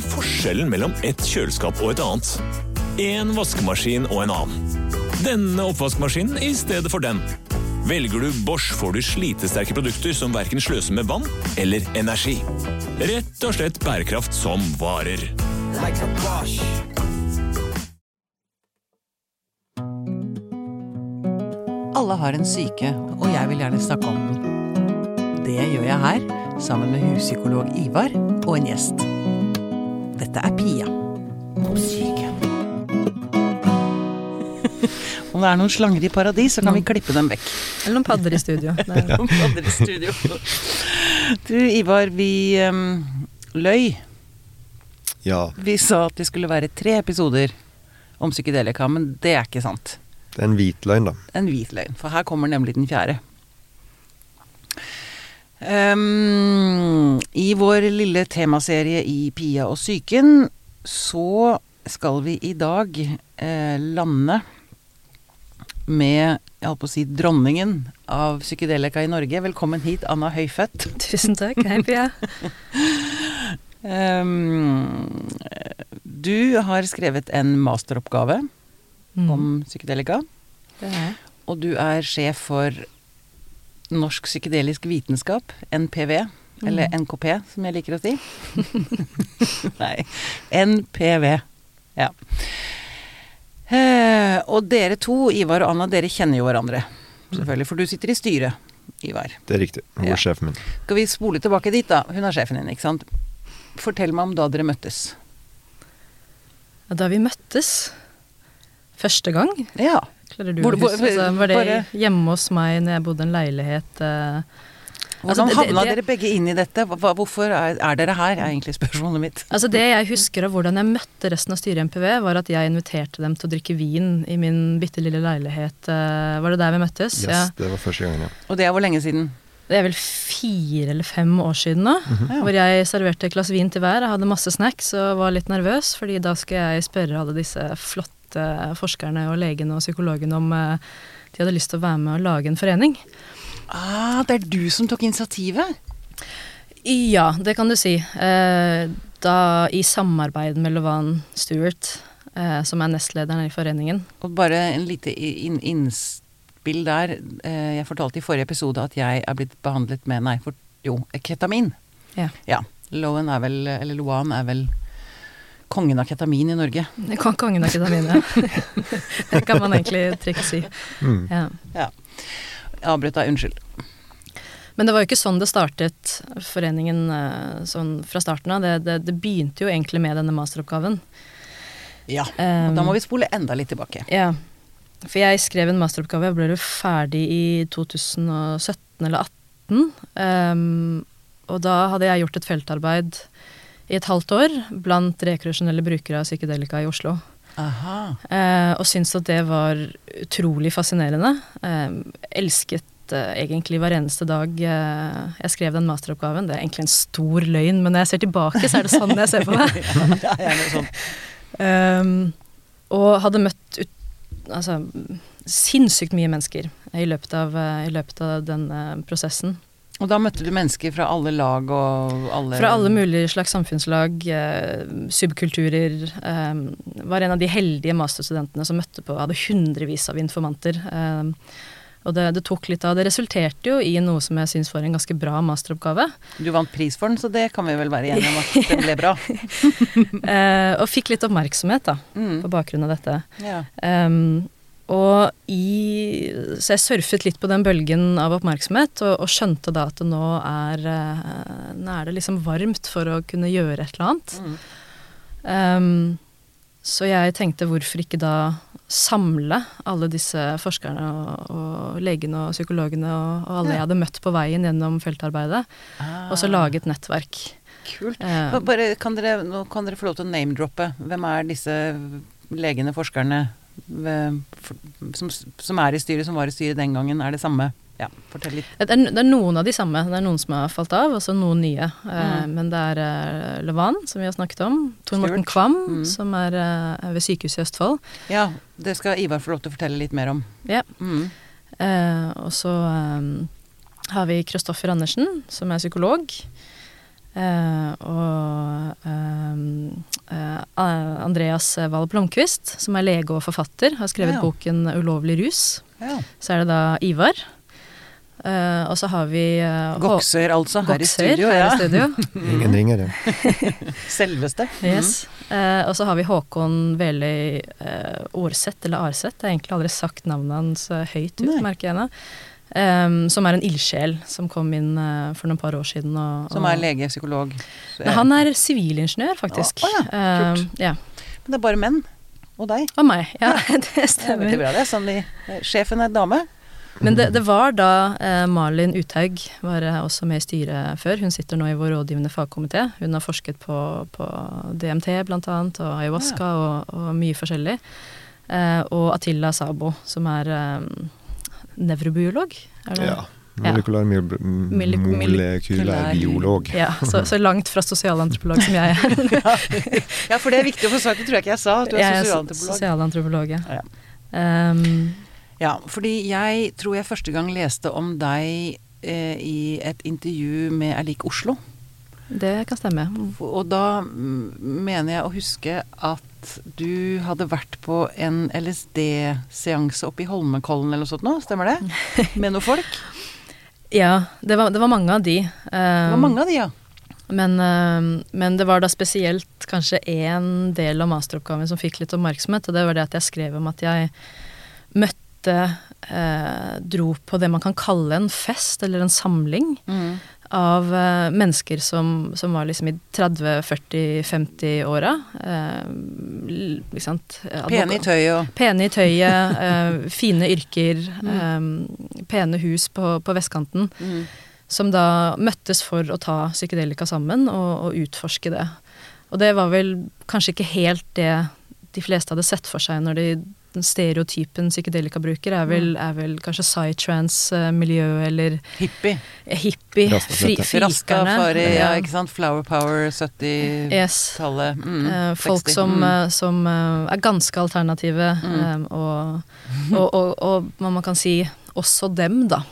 er forskjellen mellom et kjøleskap og et annet? En vaskemaskin og en annen. Denne oppvaskmaskinen i stedet for den. Velger du Bosch, får du slitesterke produkter som verken sløser med vann eller energi. Rett og slett bærekraft som varer. like a Bosch. Alle har en syke, og jeg vil gjerne snakke om den. Det gjør jeg her, sammen med huspsykolog Ivar og en gjest. Dette er Pia om syke. Om det er noen slanger i paradis, så kan vi klippe dem vekk. Eller noen padder i studio. Noen padder i studio. Du, Ivar, vi um, løy. Ja, Vi sa at det skulle være tre episoder om psykedelika, men det er ikke sant. det er en hvit løgn, da. En hvit løgn, for her kommer nemlig den fjerde. Ehm, I vår lille temaserie i Pia og psyken så skal vi i dag eh, lande med jeg holdt på å si dronningen av psykedelika i Norge. Velkommen hit, Anna Høyfødt. tusen takk. Hei, Pia. um, du har skrevet en masteroppgave Mm, om psykedelika. det er. Og du er sjef for Norsk psykedelisk vitenskap, NPV. Eller Mm. NKP, som jeg liker å si. Nei. NPV. Ja. Eh, og dere to, Ivar og Anna, dere kjenner jo hverandre. Selvfølgelig, for du sitter i styret, Ivar. Det er riktig. Hun Ja. er sjefen min. Skal vi spole tilbake dit, da? Hun er sjefen din, ikke sant? Fortell meg om da dere møttes. Da vi møttes første gang Ja. Klarer du å huske? Altså, var det bare- hjemme hos meg når jeg bodde i en leilighet? eh, Hvordan Altså, havna dere begge inn i dette? Hva, hvorfor er, er dere her, er egentlig spørsmålet mitt. Altså Det jeg husker av hvordan jeg møtte resten av styret i MPV, var at jeg inviterte dem til å drikke vin i min bitte lille leilighet. eh, Var det der vi møttes? Yes, Ja. Det var første gangen, ja. Og det er hvor lenge siden? Det er vel fire eller fem år siden nå. Ja. Hvor jeg serverte et glass vin til hver. Jeg hadde masse snacks og var litt nervøs, fordi da skal jeg spørre alle disse flotte forskerne og legene og psykologene om eh, de hadde lyst til å være med og lage en forening. Ah, det er du som tok initiativet? Ja, det kan du si. Eh, Da i samarbeid med Lovan Stewart, eh, som er nestlederen i foreningen. Og bare en lite innspill der. Eh, Jeg fortalte i forrige episode at jeg er blitt behandlet med, nei, for, jo, ketamin. Ja. Ja. Loan er vel, eller Loan er vel kongen av ketamin i Norge. Kongen av ketamin, ja. det kan man egentlig trygt si. Mm. Ja. Avbrøt deg, unnskyld. Men det var jo ikke sånn det startet, foreningen eh, sånn fra starten av. Det, det, det begynte jo egentlig med denne masteroppgaven. Ja. Um, Og da må vi spole enda litt tilbake. Ja. For jeg skrev en masteroppgave, jeg ble jo ferdig i 2017 eller 2018. Um, og da hadde jeg gjort et feltarbeid i et halvt år blant rekreasjonelle brukere av psykedelika i Oslo. Aha. Eh, og syntes at det var utrolig fascinerende. Eh, elsket eh, egentlig hver eneste dag eh, jeg skrev den masteroppgaven. Det er egentlig en stor løgn, men når jeg ser tilbake, så er det sånn jeg ser på det er gjerne sånn. Um, og hadde møtt ut, altså, sinnssykt mye mennesker i løpet av, eh, i løpet av denne prosessen. Og da møtte du mennesker fra alle lag og alle Fra alle mulige slags samfunnslag, eh, subkulturer. Eh, var en av de heldige masterstudentene som møtte på, hadde hundrevis av informanter. Eh, og det, det tok litt av. Det resulterte jo i noe som jeg syns var en ganske bra masteroppgave. Du vant pris for den, så det kan vi vel være enige om at den ble bra. Eh, og fikk litt oppmerksomhet da, Mm. på bakgrunn av dette. Ja. Um, og i Så jeg surfet litt på den bølgen av oppmerksomhet, og, og skjønte da at det nå er eh, Nå er det liksom varmt for å kunne gjøre et eller annet. Mm. Um, så jeg tenkte hvorfor ikke da samle alle disse forskerne og, og legene og psykologene og, og alle Ja. jeg hadde møtt på veien gjennom feltarbeidet, og så Ah, lage et nettverk. Kult. Um, Bare, kan dere, nå kan dere få lov til å name-droppe. Hvem er disse legene, forskerne, som, som er i styret, som var i styret den gangen? Er det samme? Ja, fortell litt. Det er, det er noen av de samme. Det er noen som har falt av, og så noen nye. Eh, Mm. Men det er eh, Levan, som vi har snakket om. Tor Morten Kvam, Mm. som er eh, ved sykehuset i Østfold. Ja, det skal Ivar få lov til å fortelle litt mer om. Ja. Mm. Eh, og så eh, har vi Kristoffer Andersen, som er psykolog. Eh, og eh, eh, Andreas Wahl Blomkvist, som er lege og forfatter, har skrevet Ja. boken 'Ulovlig rus'. Ja. Så er det da Ivar. Uh, og så har vi uh, Gokser, altså, her i studio. her ja. i studio. Ingen ringer, ja. Selveste. Yes. Uh, og så har vi Håkon Veløy uh, Årseth, eller Arseth. Jeg har egentlig aldri sagt navnet hans høyt ut, Nei. merker jeg nå. Em, som er en ildsjel som kom inn uh, for noen par år siden. Og, Som er lege, psykolog. Nei, han er sivilingeniør, faktisk. Å, å ja. Em, ja. Men det er bare menn. Og deg. Og meg. Ja, det Det er bra, det. Sånn de, sjefen er dame. Men det, det var da eh, Malin Uthaug var eh, også med i styret før. Hun sitter nå i vår rådgivende fagkomité. Hun har forsket på, på DMT blant annet, og ayahuasca og, og mye forskjellig. Eh, og Atilla Sabo, som er eh, nevrobiolog. Er? Ja. Molekylær mil- molekylær biolog. Ja, så, så langt fra sosialantropolog som jeg er. Ja, for det er viktig å få sagt, det tror jeg ikke jeg sa. At du er Jeg er sosialantropolog. sosialantropolog, ja. Ja. Um, Ja, fordi jeg tror jeg første gang leste om deg eh, i et intervju med Erlik Oslo. det kan stemme. Og da mener jeg å huske at du hadde vært på en LSD-seanse oppe i Holmenkollen eller noe sånt nå, stemmer det? Med noen folk? Ja, det var, det var mange av de. Det var mange av de, ja. Men, eh, men det var da spesielt kanskje én del av masteroppgaven som fikk litt oppmerksomhet, og det var det at jeg skrev om at jeg møtte eh, Dro på det man kan kalle en fest, eller en samling, Mm. Av eh, mennesker som, som var liksom i 30-40-50-åra. Eh, ikke sant? Pene i tøyet og Pene i tøyet, eh, fine yrker, eh, pene hus på, på vestkanten. mm. Som da møttes for å ta psykedelika sammen og, og utforske det. Og det var vel kanskje ikke helt det de fleste hadde sett for seg når de den stereotypen psykedelikabruker er vel, er vel kanskje psytrance-miljø eller hippie. hippie, Rasta fri, frikerne. Rastafari, ja, ikke sant. Flower Power, 70-tallet. Yes. Mm, Eh, folk 60. som, Mm. eh, som eh, er ganske alternative, Mm. eh, og, og, og, og man kan si også dem, da.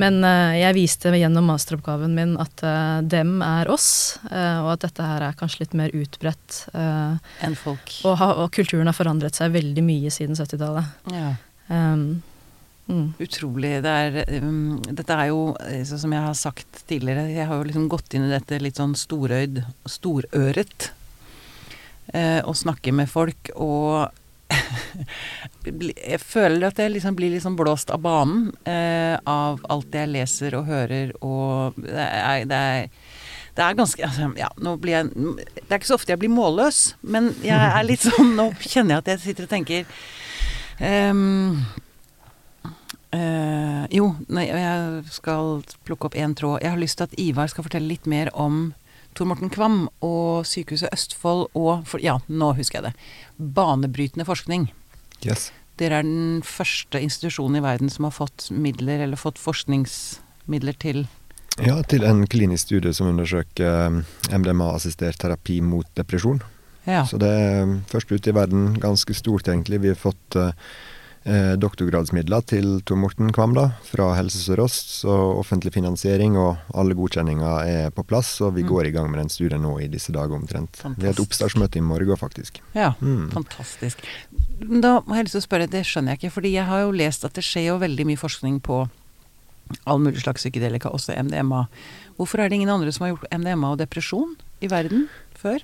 Men eh, jeg viste gjennom masteroppgaven min at eh, dem er oss, eh, og at dette her er kanskje litt mer utbredt. Enn folk. og, og kulturen har forandret seg veldig mye siden 70-tallet. Ja. Um, mm. Utrolig. Det er, um, dette er jo, som jeg har sagt tidligere, jeg har jo liksom gått inn i dette litt sånn storøyd, storøret. Eh, og snakker med folk, og jeg føler at jeg liksom blir liksom blåst av banen eh, av alt jeg leser og hører, og det er, det er det er ganske altså, Ja, nå blir jeg Det er ikke så ofte jeg blir målløs, men jeg er litt sånn Nå kjenner jeg at jeg sitter og tenker um, uh, Jo, nei, jeg skal plukke opp én tråd. Jeg har lyst til at Ivar skal fortelle litt mer om Tor Morten Kvam og Sykehuset Østfold og for, Ja, nå husker jeg det. Banebrytende forskning. Yes. Dere er den første institusjonen i verden som har fått midler, eller fått forskningsmidler til Ja, til en klinisk studie som undersøker eh, MDMA-assistert terapi mot depresjon. Ja. Så det er først ute i verden, ganske stort egentlig. Vi har fått eh, doktorgradsmidler til Tor Morten Kvam da, fra Helse Sør-Øst. Så offentlig finansiering og alle godkjenninger er på plass, og vi Mm. går i gang med den studien nå i disse dager omtrent. Vi har et Fantastisk. oppstartsmøte i morgen, faktisk. ja. Mm. Fantastisk. Da må jeg lyst til å spørre, det skjønner jeg ikke, fordi jeg har jo lest at det skjer jo veldig mye forskning på all mulig slags psykedelika, også MDMA. Hvorfor er det ingen andre som har gjort MDMA og depresjon i verden før?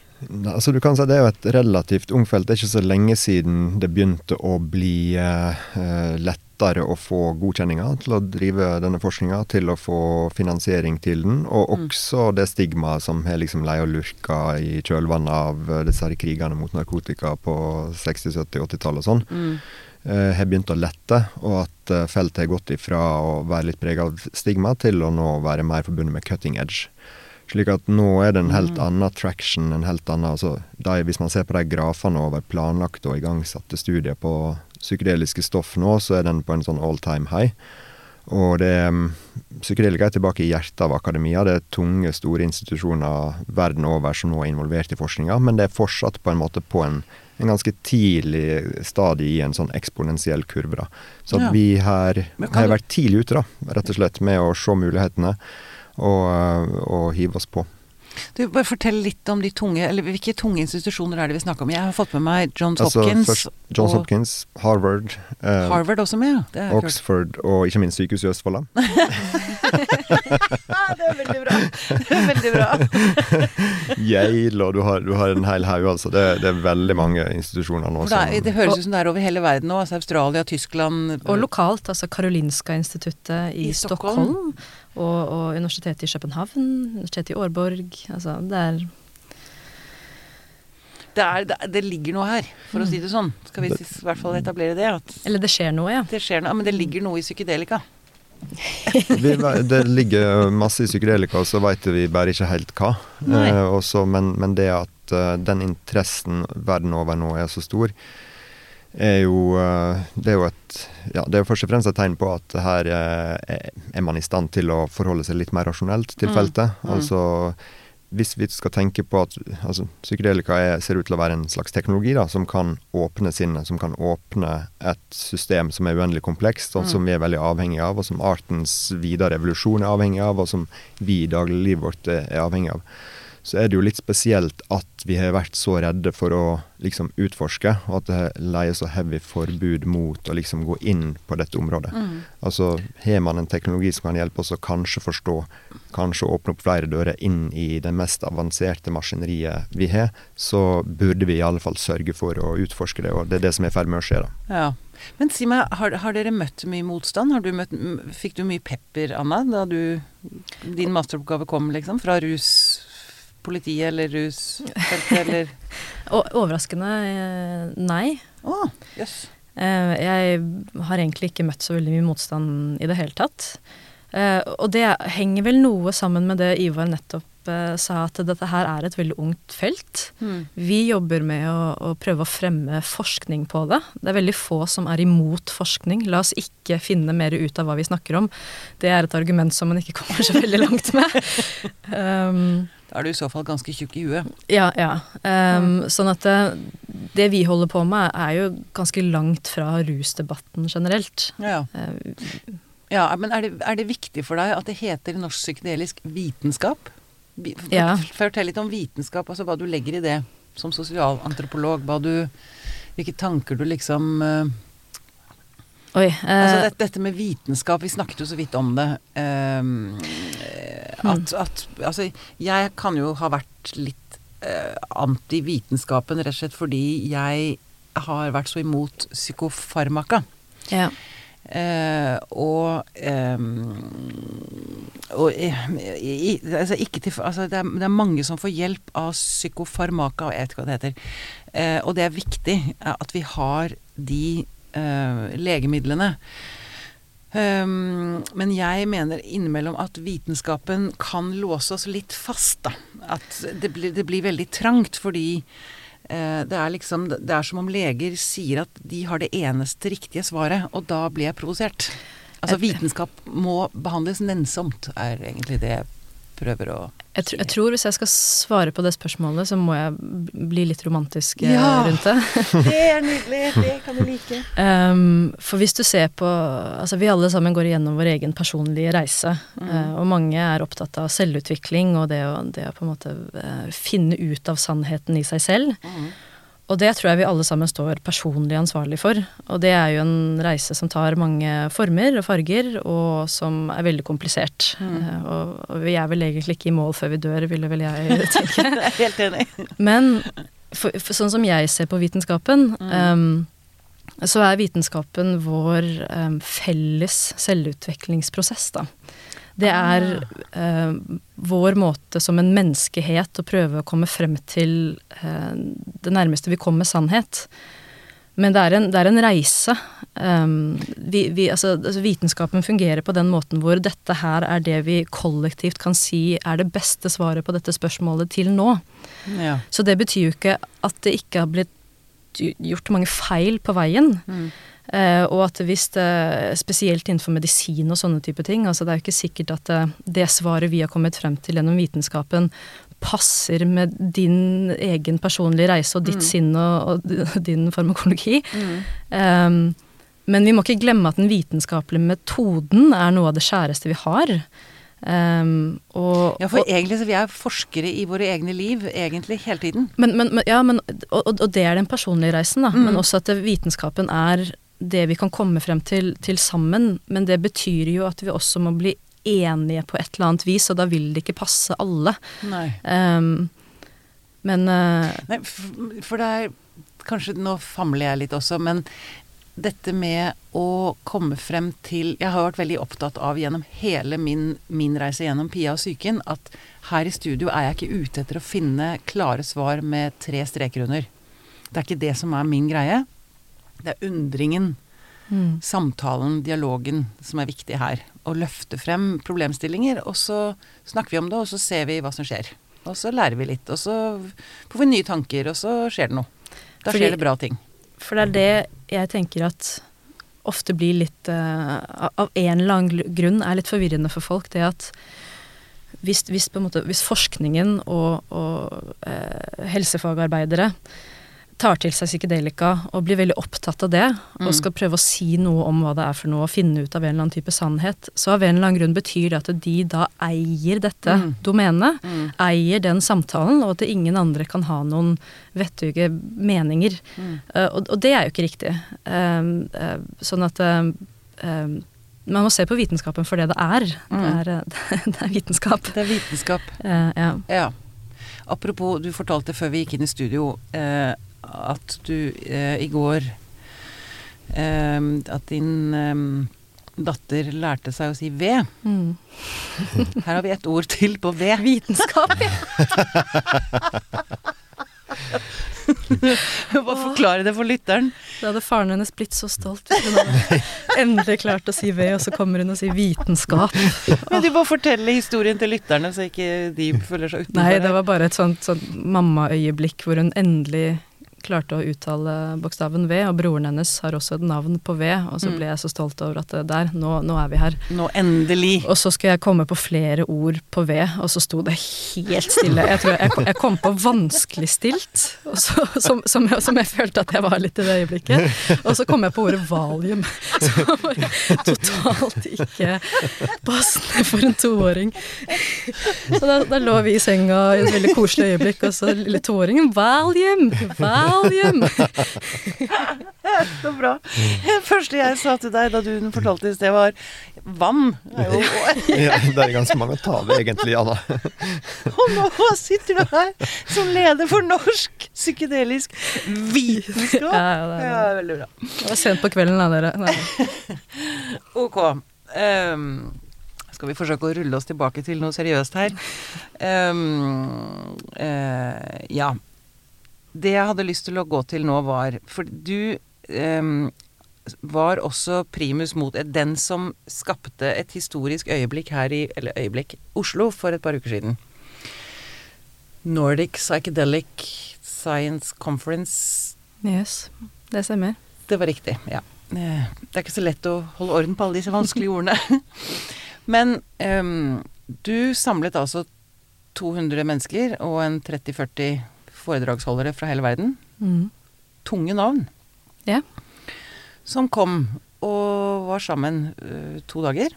Altså du kan si Det er jo et relativt ungt felt. Det er ikke så lenge siden det begynte å bli eh, eh, lettere å få godkjenninger til å drive denne forskninga, til å få finansiering til den, og Mm. også det stigmaet som har liksom leia og lurka i kjølvannet av eh, disse her krigene mot narkotika på 60-, 70-, 80-tallet og sånn, Mm. eh, har begynt å lette, og at feltet har gått ifra å være litt prega av stigma til å nå være mer forbundet med cutting edge. Slik at nå er det en helt Mm. annen traction, en helt annen altså, de, Hvis man ser på de grafene over planlagte og igangsatte studier på psykedeliske stoff nå, så er den på en sånn all time high. Og det mm, Psykedelika er tilbake i hjertet av akademia. Det er tunge, store institusjoner verden over som nå er involvert i forskninga, men det er fortsatt på en måte på en, en ganske tidlig stadie i en sånn eksponentiell kurve. da. Så Ja. vi her har vært tidlig ute, da, rett og slett, med å se mulighetene og, og hive oss på. Du, bare Fortell litt om de tunge Eller hvilke tunge institusjoner er det vi snakker om? Jeg har fått med meg Johns Altså, Hopkins først Johns og Hopkins, Harvard, eh, Harvard også med, ja. Er. Oxford og ikke minst Sykehuset i Østfold. Ah, det er veldig bra. Det er veldig bra. Yale, og du har, du har en hel haug, altså. Det, det er veldig mange institusjoner nå er, det høres ut som det er over hele verden nå. Altså Australia, Tyskland Og lokalt, altså Karolinska instituttet i, I Stockholm. Stockholm. Og, og Universitetet i København, Universitetet i Årborg. Altså, det er det, er, det, det ligger noe her, for å si det sånn. Skal vi i hvert fall etablere det? At Eller det skjer noe, ja. det skjer noe. Men det ligger noe i psykedelika. vi, Det ligger masse i psykedelika, og så veit vi bare ikke helt hva. Eh, også, men, men det at uh, den interessen verden over nå er så stor, er jo eh, Det er jo et Ja, det er først og fremst et tegn på at her eh, er, man i stand til å forholde seg litt mer rasjonelt til Mm. feltet. Mm. Altså hvis vi skal tenke på at altså, psykedelika er, ser ut til å være en slags teknologi da, som kan åpne sinnet, som kan åpne et system som er uendelig komplekst, og Mm. som vi er veldig avhengig av, og som artens videre evolusjon er avhengig av, og som vi i dagliglivet vårt er avhengig av. Så er det jo litt spesielt at vi har vært så redde for å liksom utforske, og at det leier så heavy forbud mot å liksom gå inn på dette området. Mm. Altså har man en teknologi som kan hjelpe oss å kanskje forstå, kanskje åpne opp flere dører inn i det mest avanserte maskineriet vi har, så burde vi i alle fall sørge for å utforske det, og det er det som er i ferd med å skje, da. Ja. Men si meg, har, har dere møtt mye motstand? Har du møtt, fikk du mye pepper, Anna, da du, din masteroppgave kom, liksom? Fra ruspolitiet eller rusfeltet, eller overraskende eh, nei. Å, jøss. Yes. Jeg har egentlig ikke møtt så veldig mye motstand i det hele tatt. Eh, Og det henger vel noe sammen med det Ivar nettopp eh, sa, at dette her er et veldig ungt felt. Mm. Vi jobber med å, å prøve å fremme forskning på det. Det er veldig få som er imot forskning. La oss ikke finne mer ut av hva vi snakker om. Det er et argument som man ikke kommer så veldig langt med. Um, Da er du i så fall ganske tjukk i huet. ja, ja. Um, Sånn at det, det vi holder på med, er jo ganske langt fra rusdebatten generelt. Ja. Eh, ja men er det, er det viktig for deg at det heter norsk psykedelisk vitenskap? Ja. Fortell litt om vitenskap, altså hva du legger i det som sosialantropolog. Hva du Hvilke tanker du liksom eh, Oi. Altså eh, altså dette med vitenskap, vi snakket jo så vidt om det. ehm, eh, at, at Altså, jeg kan jo ha vært litt eh, anti-vitenskapen rett og slett fordi jeg har vært så imot psykofarmaka. ja. Eh, og ehm, og eh, i, altså ikke til, altså det, er, det er mange som får hjelp av psykofarmaka, jeg vet ikke hva det heter. Eh, og det er viktig at vi har de eh, legemidlene. Um, men jeg mener innimellom at vitenskapen kan låse oss litt fast, da. At det blir, det blir veldig trangt fordi uh, det er liksom Det er som om leger sier at de har det eneste riktige svaret, og da blir jeg provosert. Altså vitenskap må behandles nennsomt, er egentlig det prøver å Jeg, tr jeg tror hvis jeg skal svare på det spørsmålet, så må jeg bli litt romantisk eh, Ja. rundt det. Det er nydelig, det kan vi like. Um, for hvis du ser på Altså vi alle sammen går igjennom vår egen personlige reise. eh, og mange er opptatt av selvutvikling og det å, det å på en måte uh, finne ut av sannheten i seg selv. Mm. Og det tror jeg vi alle sammen står personlig ansvarlig for. Og det er jo en reise som tar mange former og farger, og som er veldig komplisert. Eh, og, og vi er vel egentlig ikke i mål før vi dør, ville vel jeg tenke. Jeg er helt enig. Men for, for sånn som jeg ser på vitenskapen, em, så er vitenskapen vår um, felles selvutviklingsprosess, da. Det er eh, vår måte som en menneskehet å prøve å komme frem til eh, det nærmeste vi kommer sannhet. Men det er en, det er en reise. Um, vi, vi, altså, altså vitenskapen fungerer på den måten hvor dette her er det vi kollektivt kan si er det beste svaret på dette spørsmålet til nå. Ja. Så det betyr jo ikke at det ikke har blitt gjort mange feil på veien. Mm. Eh, og at hvis det, spesielt innenfor medisin og sånne type ting, altså det er jo ikke sikkert at det, det svaret vi har kommet frem til gjennom vitenskapen passer med din egen personlige reise og ditt sinn og, og din farmakologi. Um, men vi må ikke glemme at den vitenskapelige metoden er noe av det kjæreste vi har. Um, og, Ja, for og, egentlig så vi er forskere i våre egne liv, egentlig, hele tiden. men, men, ja, men, og- og det er den personlige reisen, da. Mm. Men også at vitenskapen er det vi kan komme frem til, til sammen. Men det betyr jo at vi også må bli enige på et eller annet vis, og da vil det ikke passe alle. Nei. Um, men uh, Nei, for det er Kanskje nå famler jeg litt også, men dette med å komme frem til Jeg har vært veldig opptatt av gjennom hele min, min reise gjennom Pia og psyken at her i studio er jeg ikke ute etter å finne klare svar med tre streker under. Det er ikke det som er min greie. Det er undringen, mm, samtalen, dialogen som er viktig her. Å løfte frem problemstillinger, og så snakker vi om det, og så ser vi hva som skjer. Og så lærer vi litt, og så får vi nye tanker, og så skjer det noe. Da Fordi- skjer det bra ting. For det er det jeg tenker at ofte blir litt uh, av- en eller annen grunn er litt forvirrende for folk. Det at hvis, hvis, måte, hvis forskningen og, og uh, helsefagarbeidere tar til seg psykedelika og blir veldig opptatt av det, Mm. og skal prøve å si noe om hva det er for noe, og finne ut av en eller annen type sannhet, så av en eller annen grunn betyr det at de da eier dette Mm. domenet Mm. eier den samtalen, og at ingen andre kan ha noen vettuge meninger. Eh, og, og det er jo ikke riktig. Uh, uh, sånn at um, um, man må se på vitenskapen for det det er. Det, Mm. er eh, det er vitenskap. Det er vitenskap. Eh, ja. Ja. Apropos, du fortalte før vi gikk inn i studio eh, at du eh, i går eh, At din eh, datter lærte seg å si ved. Mm. Her har vi et ord til på ved. Vitenskap, ja. Bare forklare det for lytteren. Da hadde faren hennes blitt så stolt. Hun hadde endelig klart å si ved, og så kommer hun og sier vitenskap. Men du må fortelle historien til lytterne, så ikke de føler seg utenfor. Nei, det var bare et sånt, sånt mammaøyeblikk hvor hun endelig klarte å uttale bokstaven V, og broren hennes har også et navn på V, og så Mm. ble jeg så stolt over at det der, nå, nå er vi her. Nå endelig. Og så skulle jeg komme på flere ord på V, og så sto det helt stille. Jeg tror jeg, jeg kom på vanskeligstilt, så, som, som, jeg, som jeg følte at jeg var litt i det øyeblikket. Og så kom jeg på ordet valium, som var totalt ikke passende for en toåring. Så da, da lå vi i senga i et veldig koselig øyeblikk, og så lille toåringen Valium! Valium! Så bra. Det første jeg sa til deg da du fortalte i sted, var vann. er Ja, det er ganske mange å ta egentlig, Anna. Og nå sitter du her som leder for norsk psykedelisk vitenskap. Ja, ja, det, Ja, veldig bra. det var sent på kvelden da, dere. Nei. Ok. Um, skal vi forsøke å rulle oss tilbake til noe seriøst her? Um, uh, ja. Det jeg hadde lyst til å gå til nå, var For du um, var også primus mot den som skapte et historisk øyeblikk her i Eller øyeblikk Oslo for et par uker siden. Nordic Psychedelic Science Conference. Yes, det stemmer. Det var riktig, ja. Eh, Det er ikke så lett å holde orden på alle disse vanskelige ordene. Men um, du samlet altså 200 mennesker og en 30-40 foredragsholdere fra hele verden. Mm. Tunge navn. Ja. Som kom og var sammen uh, to dager.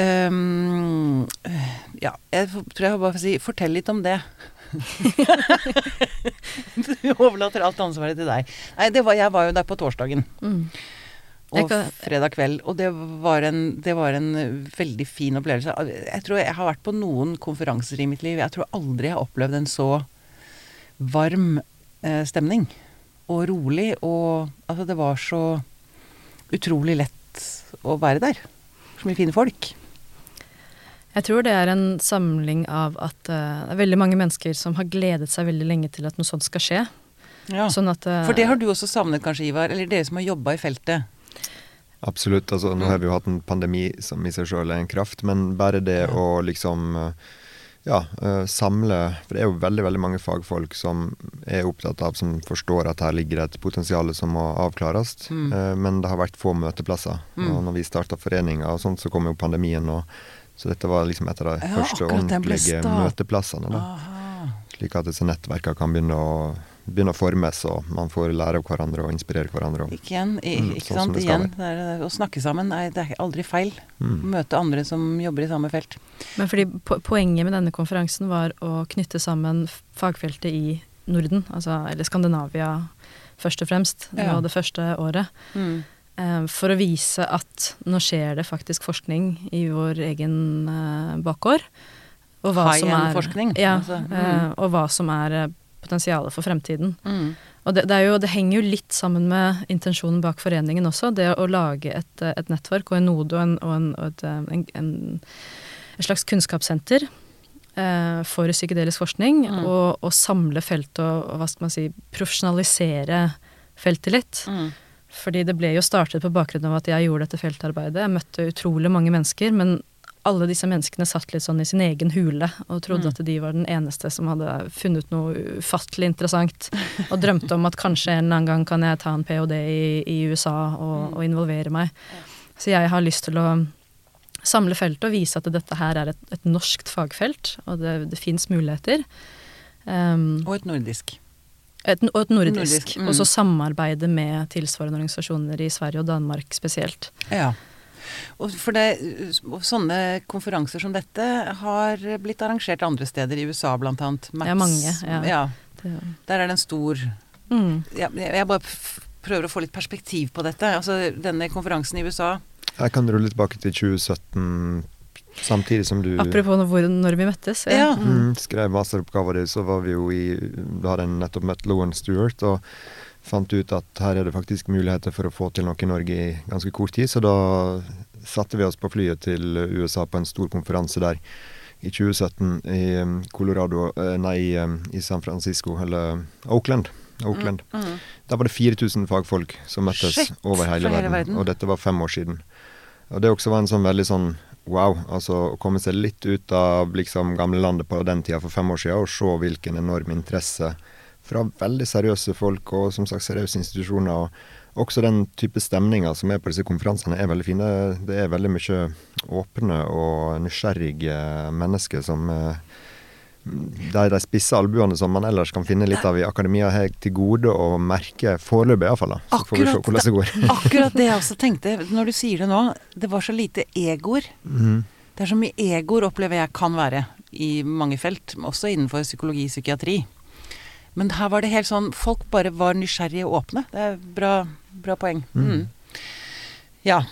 Eh, ja, jeg tror jeg bare får si Fortell litt om det. du overlater alt ansvaret til deg. Nei, det var, jeg var jo der på torsdagen Mm. Og fredag kveld, og det var, en, det var en veldig fin opplevelse. Jeg tror jeg har vært på noen konferanser i mitt liv. Jeg tror aldri jeg har opplevd en så varm eh, stemning. Og rolig, og altså det var så utrolig lett å være der. Så mye fine folk. Jeg tror det er en samling av at uh, det er veldig mange mennesker som har gledet seg veldig lenge til at noe sånt skal skje. Ja. Sånn at uh, For det har du også savnet kanskje, Ivar? Eller dere som har jobba i feltet? Absolutt. altså Nå har vi jo hatt en pandemi som i seg sjøl er en kraft, men bare det Ja. å liksom eh, ja, eh, samle For det er jo veldig veldig mange fagfolk som er opptatt av, som forstår at her ligger et potensial som må avklares. Mm. eh, Men det har vært få møteplasser. Mm. Og når vi starta foreninga og sånt, så kom jo pandemien. og så dette var liksom et av de Ja, første ordentlige møteplassene. da Aha. Slik at disse nettverkene kan begynne å begynner å formes, og man får lære av hverandre og inspirere hverandre. Og, Ikke igjen, i, Mm, ikke sånn sant. det Igjen, det er, å snakke sammen er, det er aldri feil. mm. Møte andre som jobber i samme felt. Men fordi po poenget med denne konferansen var å knytte sammen fagfeltet i Norden, altså, eller Skandinavia først og fremst, Ja. var det første året. Mm. eh, For å vise at nå skjer det faktisk forskning i vår egen eh, bakgård. Og hva som er, ja, altså, mm. eh, og hva som er potensialet for fremtiden. Mm. Og det, det, er jo, det henger jo litt sammen med intensjonen bak foreningen også. Det å lage et, eh, et nettverk og en node og, en, og, en, og et, eh, en, et slags kunnskapssenter eh, for psykedelisk forskning. Mm. Og, og samle feltet og, og hva skal man si, profesjonalisere feltet litt. Mm. Fordi det ble jo startet på bakgrunn av at jeg gjorde dette feltarbeidet. Jeg møtte utrolig mange mennesker, men alle disse menneskene satt litt sånn i sin egen hule og trodde Mm. at de var den eneste som hadde funnet noe ufattelig interessant. Og drømte om at kanskje en eller annen gang kan jeg ta en ph.d. i, i USA og, Mm. og involvere meg. Så jeg har lyst til å samle feltet og vise at dette her er et, et norskt fagfelt, og det, det fins muligheter. Um, Og et nordisk. et, og et nordisk. Nordisk, mm. Og så samarbeide med tilsvarende organisasjoner i Sverige og Danmark spesielt. Ja. Og for det, sånne konferanser som dette har blitt arrangert andre steder i USA. Max, Ja, mange, ja. ja. Der er det en stor mm. ja, Jeg bare prøver å få litt perspektiv på dette. Altså, denne konferansen i USA Jeg kan rulle tilbake til 2017, samtidig som du Apropos hvor, når vi møttes. Ja. mm, skrev masteroppgaven din, så var vi jo i Du hadde nettopp møtt Lowen Stewart, og fant ut at her er det faktisk muligheter for å få til noe i Norge i ganske kort tid. Så da satte vi oss på flyet til USA på en stor konferanse der i 2017 i um, Colorado eh, Nei, i, um, San Francisco, eller Oakland. Oakland. Mm. Da var det 4000 fagfolk som møttes Shit, over hele, hele verden, verden. og dette var fem år siden. Og det også var en sånn veldig sånn wow, altså å komme seg litt ut av liksom gamlelandet på den tida for fem år siden, og se hvilken enorm interesse fra veldig seriøse folk og som sagt seriøse institusjoner. og også den type stemninger som er på disse konferansene, er veldig fine. Det er veldig mye åpne og nysgjerrige mennesker som eh, de, de spisse albuene som man ellers kan finne litt av i akademia, har til gode å merke foreløpig, iallfall. Så får vi se Akkurat hvordan det går. Akkurat det jeg også tenkte når du sier det nå. Det var så lite egoer. Mm. Det er så mye egoer, opplever jeg kan være i mange felt, også innenfor psykologi og psykiatri. Men her var det helt sånn Folk bare var nysgjerrige og åpne. Det er bra, bra poeng. Mm. Mm. Ja.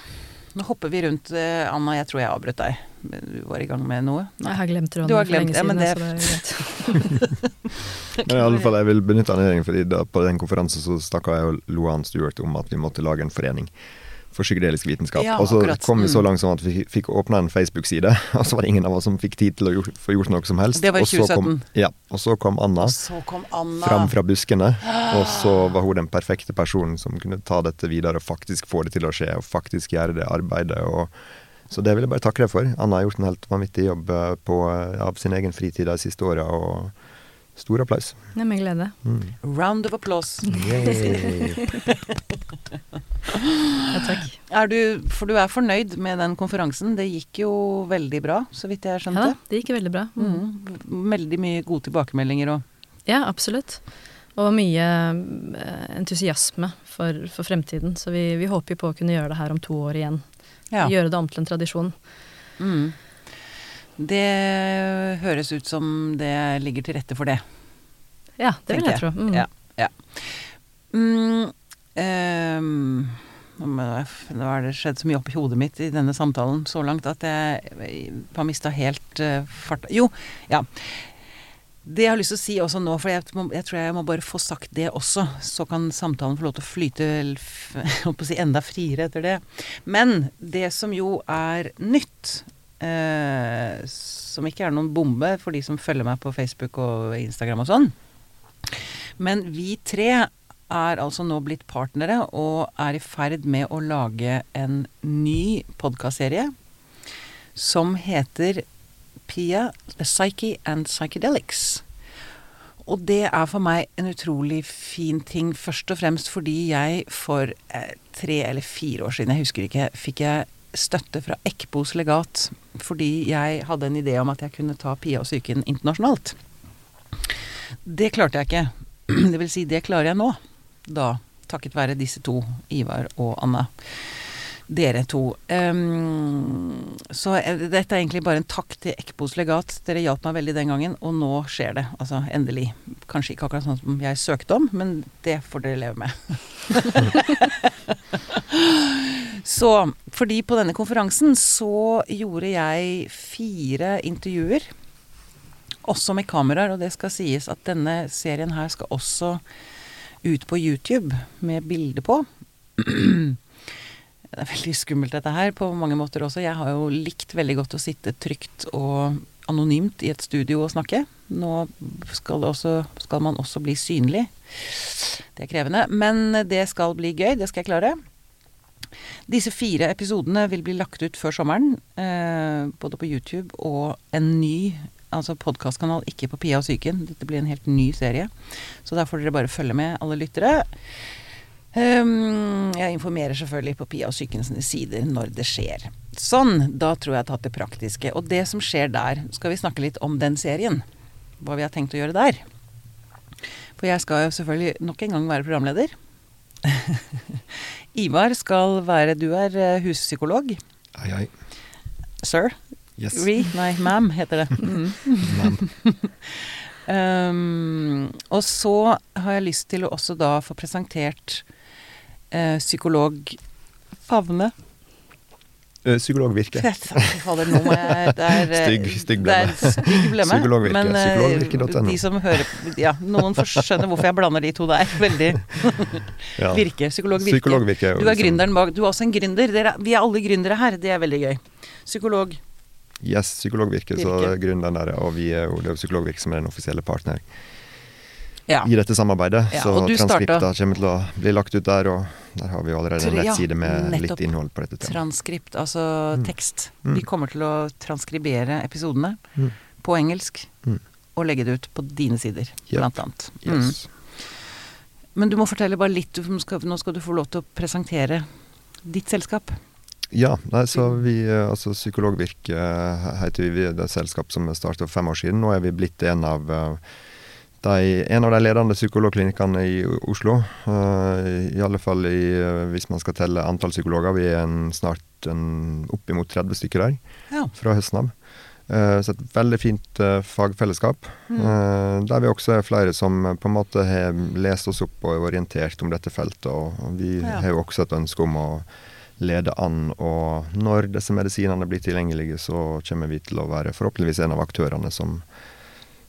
Nå hopper vi rundt. eh, Anna, jeg tror jeg avbrøt deg. Du var i gang med noe? Jeg har glemt Du har for glemt lenge det, Ja, men det- så det er greit. Men i alle fall, jeg vil benytte anledningen, fordi da, på den konferansen så snakka jeg og Loan Stewart om at vi måtte lage en forening for psykedelisk vitenskap. Ja, og så akkurat. kom vi så Mm. langt som at vi fikk åpna en Facebook-side, og så var det ingen av oss som fikk tid til å få gjort noe som helst. Det var i Og så kom- Ja. Og så kom Anna Og så kom Anna. fram fra buskene, og så var hun den perfekte personen som kunne ta dette videre og faktisk få det til å skje, og faktisk gjøre det arbeidet. og så det vil jeg bare takke deg for. Anna har gjort en helt vanvittig jobb eh, på, eh, av sin egen fritid de siste åra, og stor applaus. Nei, med glede. Mm. Round of applause. Ja, takk. Er du, for du er fornøyd med den konferansen? Det gikk jo veldig bra, så vidt jeg skjønte. Ja, det gikk veldig bra. Mm. Mm. Veldig mye gode tilbakemeldinger og Ja, absolutt. Og mye eh, entusiasme for, for fremtiden. Så vi, vi håper jo på å kunne gjøre det her om to år igjen. ja. Gjøre det om til en tradisjon. Mm. Det høres ut som det ligger til rette for det. Ja, det vil jeg, jeg tro. Mm. Ja. Mm, um, nå har det skjedd så mye oppi hodet mitt i denne samtalen så langt at jeg har mista helt uh, farta Jo, ja. Det jeg har lyst til å si også nå, for jeg, jeg tror jeg må bare få sagt det også, så kan samtalen få lov til å flyte holdt på å si, enda friere etter det. Men det som jo er nytt, eh, som ikke er noen bombe for de som følger meg på Facebook og Instagram og sånn, men vi tre er altså nå blitt partnere og er i ferd med å lage en ny podkastserie som heter Pia, The Psyche and Psychedelics. Og det er for meg en utrolig fin ting, først og fremst fordi jeg for eh, tre eller fire år siden, jeg husker ikke, fikk jeg støtte fra Ekbos legat fordi jeg hadde en idé om at jeg kunne ta Pia og psyken internasjonalt. Det klarte jeg ikke. Det vil si, det klarer jeg nå. Da, takket være disse to, Ivar og Anna. Dere to. Um, så eh, dette er egentlig bare en takk til Ekpos legat. Dere hjalp meg veldig den gangen, og nå skjer det. Altså endelig. Kanskje ikke akkurat sånn som jeg søkte om, men det får dere leve med. så fordi på denne konferansen så gjorde jeg fire intervjuer. Også med kameraer, og det skal sies at denne serien her skal også ut på YouTube med bilde på. Det er veldig skummelt dette her på mange måter også. Jeg har jo likt veldig godt å sitte trygt og anonymt i et studio og snakke. Nå skal, også, skal man også bli synlig. Det er krevende. Men det skal bli gøy. Det skal jeg klare. Disse fire episodene vil bli lagt ut før sommeren. Eh, både på YouTube og en ny altså podkastkanal, ikke på Pia og psyken. Dette blir en helt ny serie. Så der får dere bare følge med, alle lyttere. Um, jeg informerer selvfølgelig på Pia og sykens sider når det skjer. Sånn, da tror jeg jeg har tatt det praktiske. Og det som skjer der, skal vi snakke litt om den serien. Hva vi har tenkt å gjøre der. For jeg skal jo selvfølgelig nok en gang være programleder. Ivar skal være Du er eh, huspsykolog. Ai, ai. Sir. Yes. Re, nei, ma'am heter det. Mm. um, og så har jeg lyst til å også da få presentert psykolog Favne. Eh, Psykolog Virke. Fader, nå må jeg det er, eh, Stygg- stygg Det er blemme. Psykologvirke. Men eh, de som hører Ja, noen skjønner hvorfor jeg blander de to der. Veldig Ja. Virke. Psykolog Virke. Psykolog Virke er jo Du er gründeren bak. Du er også en gründer. Dere, vi er alle gründere her. Det er veldig gøy. Psykolog. Yes, Psykologvirke, så gründeren der, og vi er er Psykologvirke som er den offisielle partner Ja. i dette samarbeidet. Ja, så transkripta starta- kommer til å bli lagt ut der, og der har vi allerede en nettside med nettopp. litt innhold på dette temaet. Transkript, altså Mm. tekst. Mm. Vi kommer til å transkribere episodene Mm. på engelsk Mm. og legge det ut på dine sider, Yep. blant annet. Mm. Yes. Men du må fortelle bare litt, skal, nå skal du få lov til å presentere ditt selskap. Ja, nei, så vi, eh, altså Psykologvirke eh, heter vi, det er det selskap som startet for fem år siden. Nå er vi blitt en av eh, de, en av de ledende psykologklinikkene i Oslo. Uh, I alle fall i, uh, hvis man skal telle antall psykologer. Vi er en, snart en, oppimot 30 stykker der Ja. fra høsten av. Uh, så et veldig fint fagfellesskap. Mm. Der vi også er flere som på en måte har lest oss opp og er orientert om dette feltet. Og, og vi Ja. har jo også et ønske om å lede an, og når disse medisinene blir tilgjengelige, så kommer vi til å være forhåpentligvis en av aktørene som,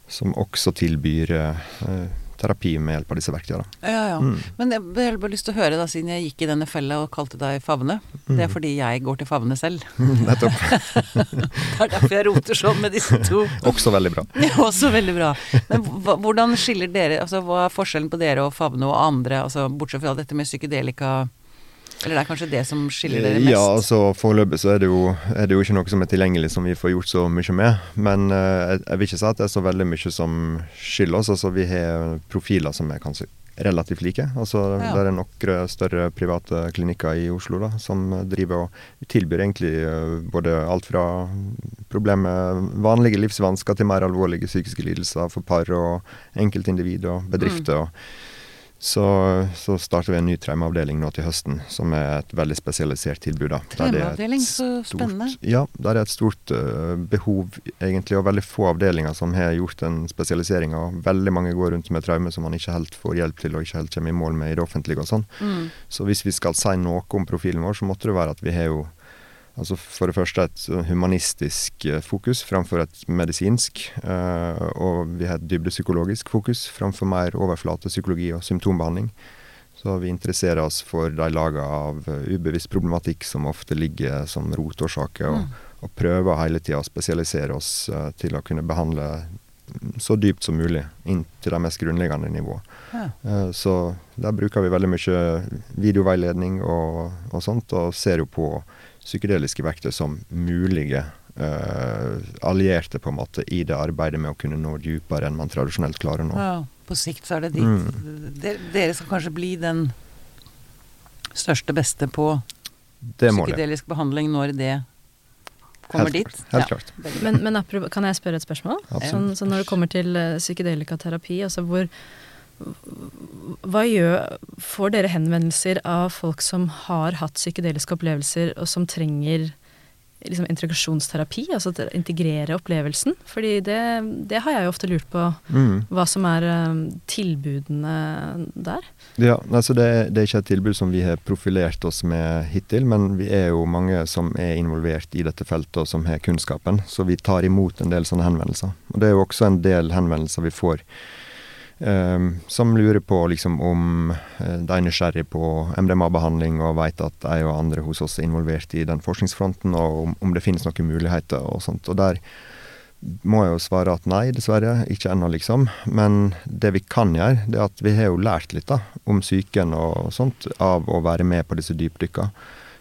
som også tilbyr eh, terapi med hjelp av disse verktøyene. Ja, ja. Mm. Men jeg har bare lyst til å høre, da, siden jeg gikk i denne fella og kalte deg Favne. Det er Mm. fordi jeg går til Favne selv. Nettopp. Det er derfor jeg roter sånn med disse to. Også veldig bra. Ja, også veldig bra. Men hvordan skiller dere Altså, hva er forskjellen på dere og Favne og andre, altså bortsett fra dette med psykedelika Eller det er kanskje det som skiller dere mest? Ja, altså foreløpig så er det, jo, er det jo ikke noe som er tilgjengelig som vi får gjort så mye med. Men uh, jeg, jeg vil ikke si at det er så veldig mye som skiller oss. Altså vi har profiler som er kanskje relativt like. Altså Ja. Det er noen større private klinikker i Oslo da, som driver og tilbyr egentlig eh, både alt fra problemer, vanlige livsvansker til mer alvorlige psykiske lidelser for par og enkeltindivid og bedrifter. og så, så starter vi en ny traumeavdeling nå til høsten, som er et veldig spesialisert tilbud. da. Traumeavdeling, så spennende. Ja, der er et stort uh, behov, egentlig, og veldig få avdelinger som har gjort en spesialisering. Og veldig mange går rundt med traume som man ikke helt får hjelp til, og ikke helt kommer i mål med i det offentlige og sånn. Mm. Så hvis vi skal si noe om profilen vår, så måtte det være at vi har jo Altså For det første et humanistisk eh, fokus framfor et medisinsk. eh, og vi har et dybdepsykologisk fokus framfor mer overflatepsykologi og symptombehandling. Så vi interesserer oss for de lagene av eh, ubevisst problematikk som ofte ligger som rotårsaker, og, og prøver hele tida å spesialisere oss til å kunne behandle mm, så dypt som mulig, inn til de mest grunnleggende nivå. Ja. Så der bruker vi veldig mye videoveiledning og, og sånt, og ser jo på psykedeliske verktøy som mulige uh, allierte på en måte i det arbeidet med å kunne nå dypere enn man tradisjonelt klarer nå. Ja, på sikt så er det dit. Mm. Dere, dere skal kanskje bli den største beste på Det må det. psykedelisk behandling når det kommer Helt dit. Helt Ja, klart. Men, men kan jeg spørre et spørsmål? Sånn, så når det kommer til uh, psykedelikaterapi, altså hvor, hva gjør Får dere henvendelser av folk som har hatt psykedeliske opplevelser, og som trenger liksom integrasjonsterapi, altså å integrere opplevelsen. Fordi det, det, har jeg jo ofte lurt på, mm. hva som er um, tilbudene der. Ja, altså det, det, er ikke et tilbud som vi har profilert oss med hittil, men vi er jo mange som er involvert i dette feltet og som har kunnskapen, så vi tar imot en del sånne henvendelser. Og det er jo også en del henvendelser vi får som lurer på liksom, om uh, de er nysgjerrig på MDMA-behandling og vet at jeg og andre hos oss er involvert i den forskningsfronten, og om, om det finnes noen muligheter og sånt. Og der må jeg jo svare at nei, dessverre. Ikke ennå, liksom. Men det vi kan gjøre, det er at vi har jo lært litt da, om psyken og sånt av å være med på disse dypdykka.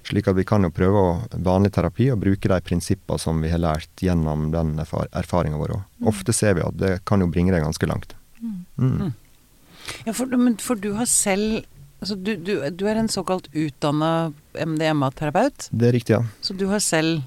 Slik at vi kan jo prøve vanlig terapi og bruke de prinsippene som vi har lært gjennom den erfar erfaringa vår. òg. Ofte ser vi at det kan jo bringe deg ganske langt. Mm. Mm. Ja, for, men for du har selv Altså, du, du, du er en såkalt utdanna MDMA-terapeut? Det er riktig, ja. Så du har selv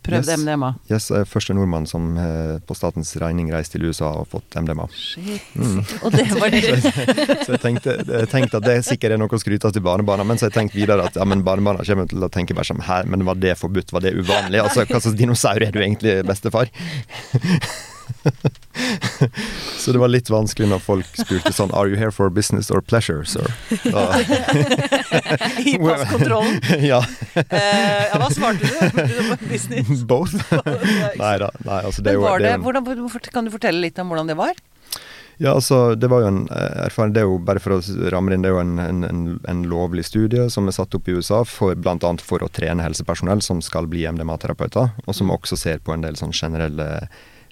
prøvd yes. MDMA? Yes, jeg er første nordmann som eh, på statens regning reiste til USA og fått MDMA. Shit. Mm. Og det var det. så jeg tenkte, jeg tenkte, at det sikkert er noe å skryte av til barnebarna, men så jeg tenkte videre at ja, men barnebarna kommer til å tenke bare som her, men var det forbudt, var det uvanlig? Altså, hva slags dinosaur er du egentlig, bestefar? så det var litt vanskelig når folk spurte sånn Are you here for business or pleasure, sir? I passkontrollen? ja. Uh. Hva svarte du? business? Both. nei da. Nei, altså det, var det, det hvordan, Kan du fortelle litt om hvordan det var? Ja, altså, det var jo en eh, erfaring Det er jo, bare for å ramme inn, det er jo en, en, en lovlig studie som er satt opp i USA for bl.a. for å trene helsepersonell som skal bli MDMA-terapeuter, og som mm. også ser på en del sånn generelle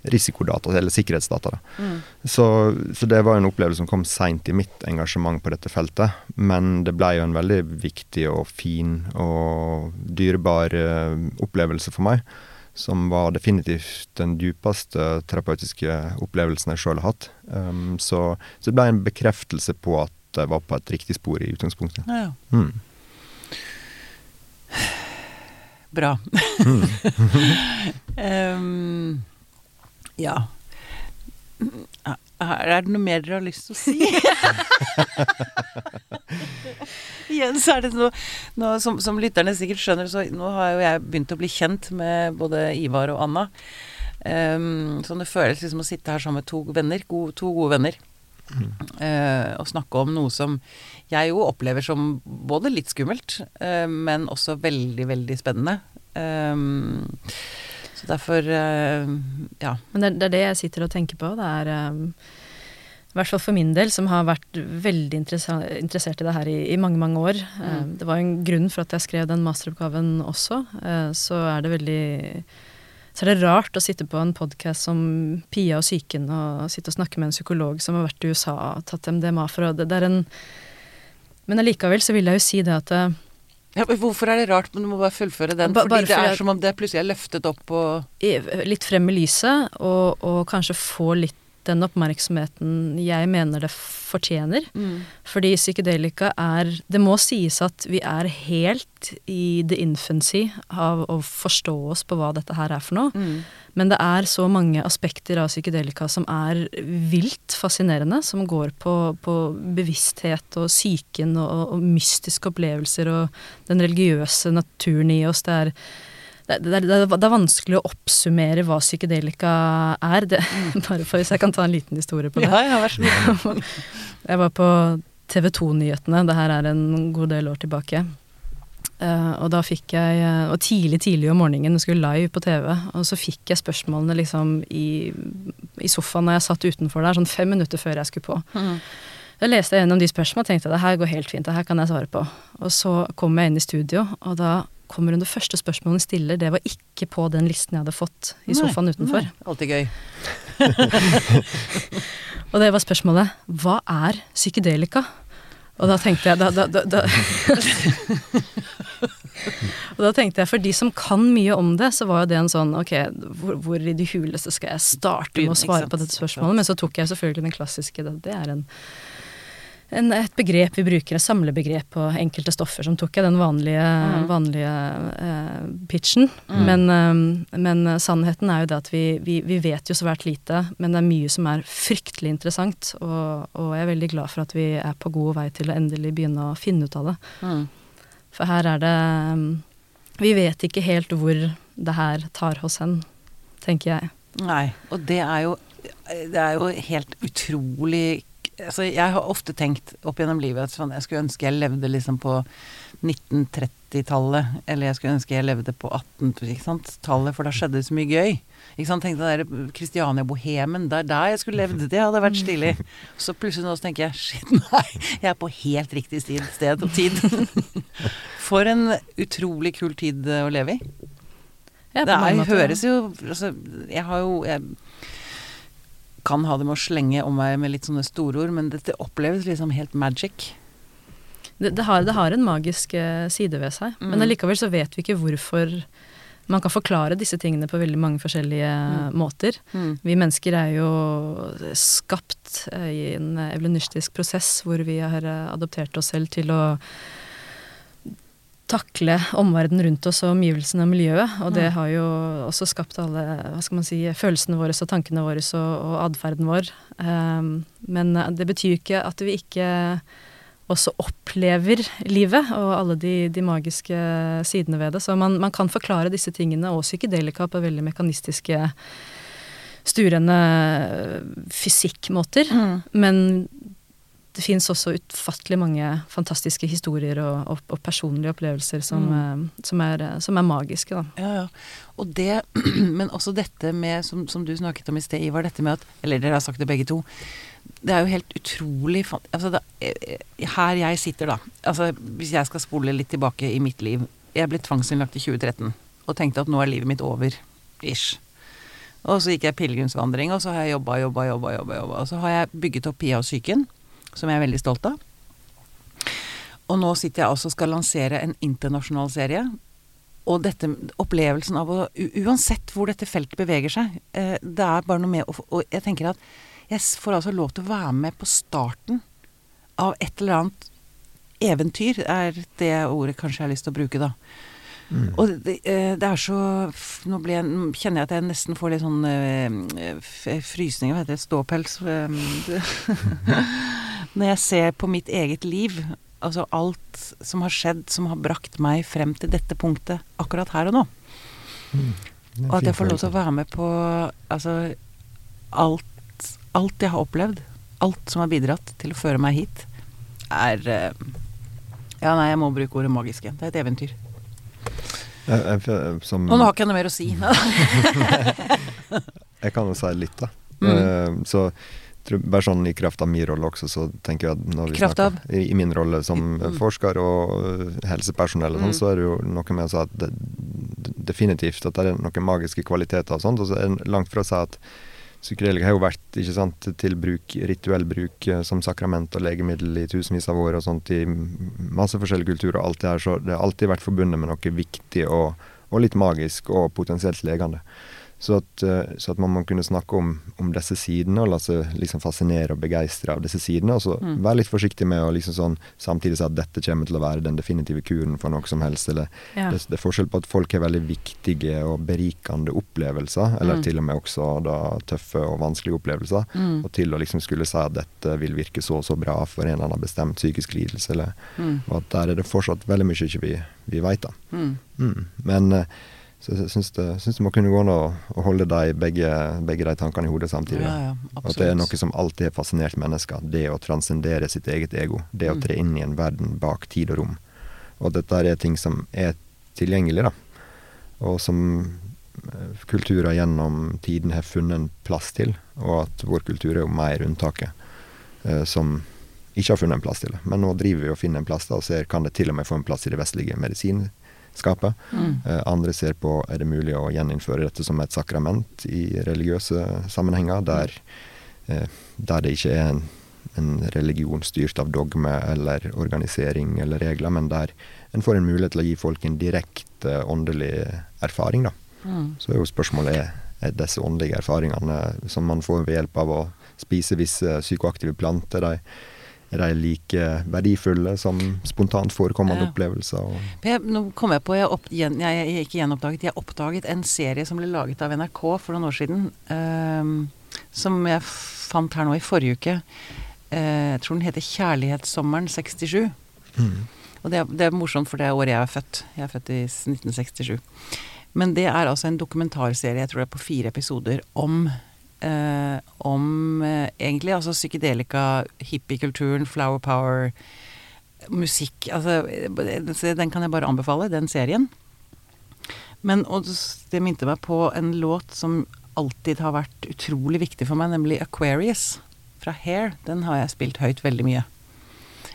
risikodata, eller sikkerhetsdata. Mm. Så, så, det var en opplevelse som kom seint i mitt engasjement på dette feltet. Men det ble jo en veldig viktig og fin og dyrebar uh, opplevelse for meg. Som var definitivt den djupeste terapeutiske opplevelsen jeg sjøl har hatt. Um, så, så, det ble en bekreftelse på at jeg var på et riktig spor i utgangspunktet. Ja, ja. Mm. Bra. mm. um, Ja. Er det noe mer dere har lyst til å si? Igjen så er det noe, noe som, som, lytterne sikkert skjønner, så nå har jo jeg begynt å bli kjent med både Ivar og Anna. Um, så det føles liksom å sitte her sammen med to venner, gode, to gode venner. Mm. Uh, og snakke om noe som jeg jo opplever som både litt skummelt, uh, men også veldig, veldig spennende. Um, så derfor uh, ja. Men det, det, er det jeg sitter og tenker på. Det er um, i hvert fall for min del, som har vært veldig interessert i det her i, i mange, mange år. Mm. Uh, det var en grunn for at jeg skrev den masteroppgaven også. Så er det veldig så er det rart å sitte på en podkast som Pia og psyken og sitte og snakke med en psykolog som har vært i USA og tatt MDMA for å det, det er en Men allikevel så vil jeg jo si det at ja, hvorfor er det rart? Men du må bare fullføre den. Ba, fordi det er som om det plutselig er løftet opp og Litt frem i lyset, og, og kanskje få litt den oppmerksomheten jeg mener det fortjener. Mm. Fordi psykedelika er Det må sies at vi er helt i the infancy av å forstå oss på hva dette her er for noe. Mm. Men det er så mange aspekter av psykedelika som er vilt fascinerende. Som går på, på bevissthet og psyken og, og mystiske opplevelser og den religiøse naturen i oss. Det er det, det, det, er vanskelig å oppsummere hva psykedelika er. Det, mm. bare for Hvis jeg kan ta en liten historie på det. Ja, ja, vær så god. jeg var på TV 2-nyhetene, det her er en god del år tilbake. Uh, og da fikk jeg uh, Og tidlig, tidlig om morgenen, jeg skulle live på TV, og så fikk jeg spørsmålene liksom i, i sofaen når jeg satt utenfor der, sånn fem minutter før jeg skulle på. Mm. Da leste jeg gjennom de spørsmålene og tenkte at det her går helt fint, det her kan jeg svare på. Og så kom jeg inn i studio, og da kommer hun det første spørsmålet hun stiller, det var ikke på den listen jeg hadde fått i nei, sofaen utenfor. Nei, alltid gøy. og det var spørsmålet hva er psykedelika? Og da tenkte jeg da, da, da, da Og da tenkte jeg, for de som kan mye om det, så var jo det en sånn Ok, hvor, hvor i det huleste skal jeg starte med å svare på dette spørsmålet? Men så tok jeg selvfølgelig den klassiske, det er en en, et begrep vi bruker, et samlebegrep på enkelte stoffer, som tok jeg den vanlige, Mm. vanlige eh, pitchen. Mm. Men, eh, men sannheten er jo det at vi, vi, vi vet jo svært lite, men det er mye som er fryktelig interessant. Og, og jeg er veldig glad for at vi er på god vei til å endelig begynne å finne ut av det. Mm. For her er det mm, Vi vet ikke helt hvor det her tar oss hen, tenker jeg. Nei, og det er jo Det er jo helt utrolig Altså, jeg har ofte tenkt opp gjennom livet at sånn, jeg skulle ønske jeg levde liksom på 1930-tallet, eller jeg skulle ønske jeg levde på 1800-tallet, for da skjedde det så mye gøy. Ikke sant? Tenkte der Kristiania-bohemen, det er der jeg skulle levd, det hadde vært stilig. Så plutselig nå så tenker jeg shit, nei, jeg er på helt riktig sted, sted og tid. For en utrolig kul tid å leve i. Ja, Det er, høres jo altså, Jeg har jo jeg kan ha det med å slenge om meg med litt sånne storord, men dette oppleves liksom helt magic. det, det, har, det har en magisk eh, side ved seg, Mm. men allikevel så vet vi ikke hvorfor man kan forklare disse tingene på veldig mange forskjellige Mm. måter. Vi mennesker er jo skapt eh, i en evolusjonistisk prosess hvor vi har eh, adoptert oss selv til å takle omverdenen rundt oss og omgivelsene og miljøet. Og det Mm. har jo også skapt alle hva skal man si, følelsene våre og tankene våre og, og atferden vår. Um, men det betyr jo ikke at vi ikke også opplever livet og alle de, de magiske sidene ved det. Så man, man kan forklare disse tingene, og psykedelika, på veldig mekanistiske, sturende fysikkmåter. Men det fins også utfattelig mange fantastiske historier og, og, og personlige opplevelser som, eh, som, er, som er magiske, da. Ja, ja. Og det, men også dette med, som, som du snakket om i sted, Ivar, dette med at Eller dere har sagt det begge to. Det er jo helt utrolig altså det, eh, Her jeg sitter, da. Altså, hvis jeg skal spole litt tilbake i mitt liv. Jeg ble tvangsinnlagt i 2013 og tenkte at nå er livet mitt over. Ish. Og så gikk jeg pilegrimsvandring, og så har jeg jobba, jobba, jobba, jobba, jobba. Og så har jeg bygget opp Pia og psyken, som jeg er veldig stolt av. Og nå sitter jeg også og skal lansere en internasjonal serie. Og dette opplevelsen av å Uansett hvor dette feltet beveger seg, eh, det er bare noe med å Og jeg tenker at jeg får altså lov til å være med på starten av et eller annet eventyr, er det ordet kanskje jeg har lyst til å bruke, da. Og det, eh, det er så Nå jeg, kjenner jeg at jeg nesten får litt sånn øh, frysninger, hva heter det, ståpels eh, Når jeg ser på mitt eget liv, altså alt som har skjedd som har brakt meg frem til dette punktet akkurat her og nå. Og at jeg får lov til å være med på altså alt, alt jeg har opplevd, alt som har bidratt til å føre meg hit, er eh, Ja, nei, jeg må bruke ordet magiske. Det er et eventyr. Jeg, jeg, som, Og nå har ikke jeg noe mer å si. jeg kan jo si litt, da. Mm. Uh, så tror, bare sånn i kraft av min rolle også, så tenker jeg at når vi Kraft snakker i, I min rolle som Mm. forsker og øh, helsepersonell og sånn, Mm. så er det jo noe med å si at det, definitivt at det er noen magiske kvaliteter og sånt, og så er det langt fra å si at Psykedelika har jo vært ikke sant, til bruk, rituell bruk eh, som sakrament og legemiddel i tusenvis av år og sånt i masse forskjellige kulturer og alt det her, så det har alltid vært forbundet med noe viktig og, og litt magisk og potensielt legende. Så at, eh, så at man må kunne snakke om, om disse sidene og la seg liksom fascinere og begeistre av disse sidene, og så Mm. være litt forsiktig med å liksom sånn samtidig si at dette kommer til å være den definitive kuren for noe som helst, eller Ja. det, det er forskjell på at folk har veldig viktige og berikende opplevelser, eller Mm. til og med også da tøffe og vanskelige opplevelser, Mm. og til å liksom skulle si at dette vil virke så og så bra for en eller annen bestemt psykisk lidelse, eller Mm. og at der er det fortsatt veldig mye ikke vi, vi veit, da. Mm. Mm. Men eh, så jeg syns det, syns det må kunne gå an å, å holde de begge, begge de tankene i hodet samtidig. Ja, ja, at det er noe som alltid har fascinert mennesker. Det å transcendere sitt eget ego. Det å Mm. tre inn i en verden bak tid og rom. Og dette er ting som er tilgjengelig, da. Og som eh, kulturer gjennom tiden har funnet en plass til. Og at vår kultur er jo mer unntaket, eh, som ikke har funnet en plass til det. Men nå driver vi og finner en plass da, og ser kan det til og med få en plass i det vestlige medisinskapet. Mm. Eh, andre ser på er det mulig å gjeninnføre dette som et sakrament i religiøse sammenhenger, der, eh, der det ikke er en, en religion styrt av dogme eller organisering eller regler, men der en får en mulighet til å gi folk en direkte åndelig erfaring. da. Mm. Så er jo spørsmålet er, er disse åndelige erfaringene som man får ved hjelp av å spise visse psykoaktive planter, de er de like verdifulle som spontant forekommende Ja. opplevelser? Jeg, nå kom jeg på, jeg, opp, jeg, jeg ikke gjenoppdaget, jeg oppdaget en serie som ble laget av NRK for noen år siden. ehm, som jeg fant her nå i forrige uke. Eh, jeg tror den heter 'Kjærlighetssommeren 67'. Og det er, det er morsomt, for det er året jeg er født. Jeg er født i 1967. Men det er altså en dokumentarserie, jeg tror det er på fire episoder, om eh, om eh, egentlig altså psykedelika, hippiekulturen, flower power, musikk Altså, eh, den kan jeg bare anbefale, den serien. Men og det minte meg på en låt som alltid har vært utrolig viktig for meg, nemlig 'Aquarius' fra Hair. Den har jeg spilt høyt veldig mye.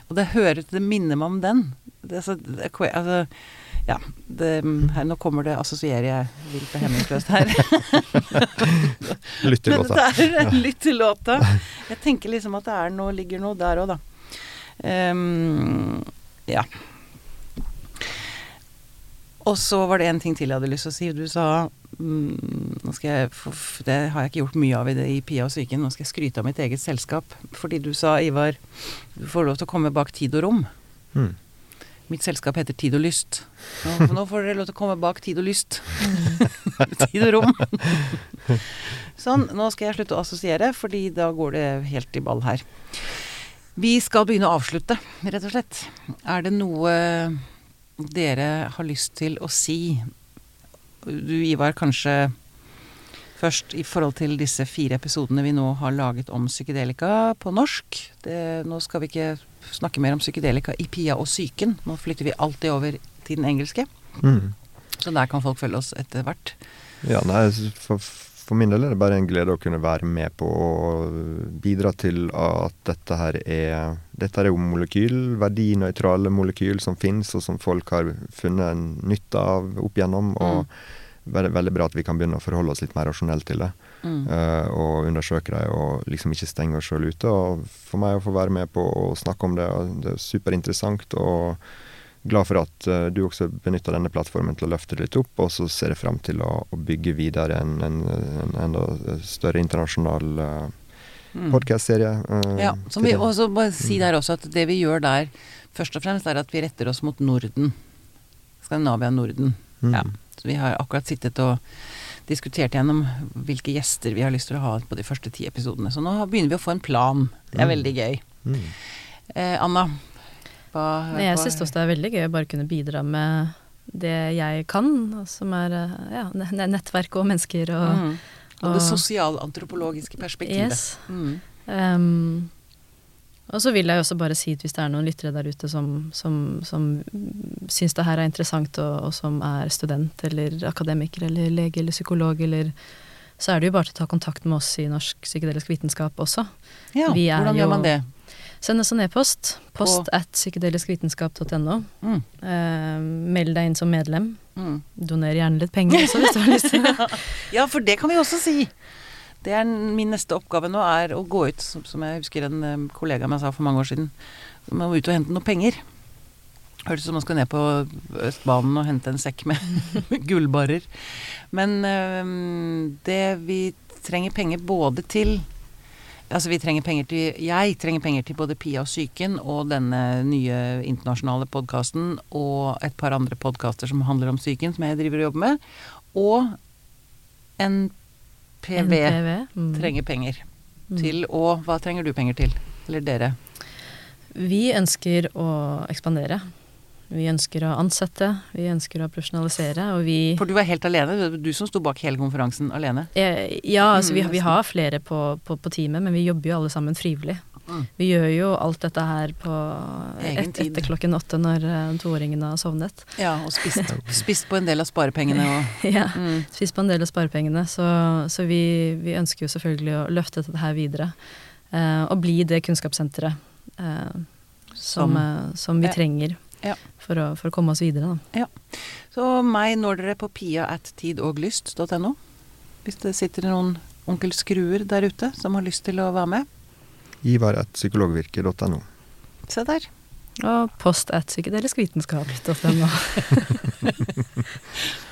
Og det hører Det minner meg om den. Det, altså, så, altså, ja, det, her, nå kommer det assosierer jeg vilt og hemningsløst her. Lytt til låta. det er lytt til låta. Jeg tenker liksom at det er noe, ligger noe der òg, da. Um, ja. Og så var det en ting til jeg hadde lyst til å si. Du sa mm, jeg Det har jeg ikke gjort mye av i, det, i Pia og psyken. Nå skal jeg skryte av mitt eget selskap. Fordi du sa, Ivar, du får lov til å komme bak tid og rom. Mm. Mitt selskap heter Tid og lyst. Nå, nå får dere lov til å komme bak tid og lyst. tid og rom. sånn, nå skal jeg slutte å assosiere, fordi da går det helt i ball her. Vi skal begynne å avslutte, rett og slett. Er det noe dere har lyst til å si? Du, Ivar, kanskje først i forhold til disse fire episodene vi nå har laget om psykedelika på norsk. Det, nå skal vi ikke snakke mer om psykedelika i Pia og psyken. Nå flytter vi alltid over til den engelske. Mm. Så der kan folk følge oss etter hvert. Ja, nei, for, for min del er det bare en glede å kunne være med på å bidra til at dette her er Dette er jo molekyl, verdinøytrale molekyl som finnes, og som folk har funnet nytte av opp igjennom. Og veldig, veldig bra at vi kan begynne å forholde oss litt mer rasjonelt til det. Mm. eh, og undersøke dem og liksom ikke stenge oss sjøl ute. Og for meg å få være med på å snakke om det, det er superinteressant. og glad for at eh, du også benytter denne plattformen til å løfte det litt opp, og så ser jeg fram til å, å bygge videre en, en, en enda større internasjonal uh, Mm. podkastserie. Uh, Ja, som vi også bare si der også at det vi gjør der, først og fremst er at vi retter oss mot Norden. Skandinavia Norden. Mm. Ja. Så vi har akkurat sittet og diskutert gjennom hvilke gjester vi har lyst til å ha på de første ti episodene. Så nå begynner vi å få en plan. Det er Mm. veldig gøy. Mm. Eh, Anna? Hva, Nei, jeg hva- syns også det er veldig gøy å bare kunne bidra med det jeg kan, som er eh, ja, nettverk og mennesker og mm. Og det og- sosialantropologiske perspektivet. Yes. Mm. Um, og så vil jeg også bare si at hvis det er noen lyttere der ute som, som, som syns det her er interessant, og, og som er student eller akademiker eller lege eller psykolog eller så er det jo bare til å ta kontakt med oss i Norsk psykedelisk vitenskap også. Ja, hvordan gjør man det? Send oss en e-post. Post at psykedeliskvitenskap.no. Mm. Eh, meld deg inn som medlem. Mm. Doner gjerne litt penger også, hvis du har lyst til det. Ja, for det kan vi også si. Det er min neste oppgave nå, er å gå ut, som, jeg husker en kollega meg sa for mange år siden. Man må ut og hente noe penger. Hørtes ut som man skal ned på Østbanen og hente en sekk med, gullbarer. Men det vi trenger penger både til Altså vi trenger penger til Jeg trenger penger til både Pia og Psyken og denne nye internasjonale podkasten og et par andre podkaster som handler om psyken, som jeg driver og jobber med. Og NPV NPV. Mm. trenger penger Mm. til Og hva trenger du penger til? Eller dere? Vi ønsker å ekspandere. Vi ønsker å ansette, vi ønsker å profesjonalisere, og vi For du er helt alene? Det var du som sto bak hele konferansen alene? Eh, Ja, altså vi, Mm, vi har flere på, på, på teamet, men vi jobber jo alle sammen frivillig. Mm. Vi gjør jo alt dette her på et, etter klokken åtte når eh, toåringene har sovnet. Ja, og spist, spist på en del av sparepengene og ja. mm. Spist på en del av sparepengene, så, så vi, vi ønsker jo selvfølgelig å løfte dette her videre. eh, og bli det kunnskapssenteret eh, som, Som- eh, som vi ja. trenger Ja. for, å, for å komme oss videre. Da. Så meg når dere på pia at tidoglyst.no. Hvis det sitter noen onkel Skruer der ute som har lyst til å være med. Ivar Se der. Og post at psykedeliskvitenskap.no.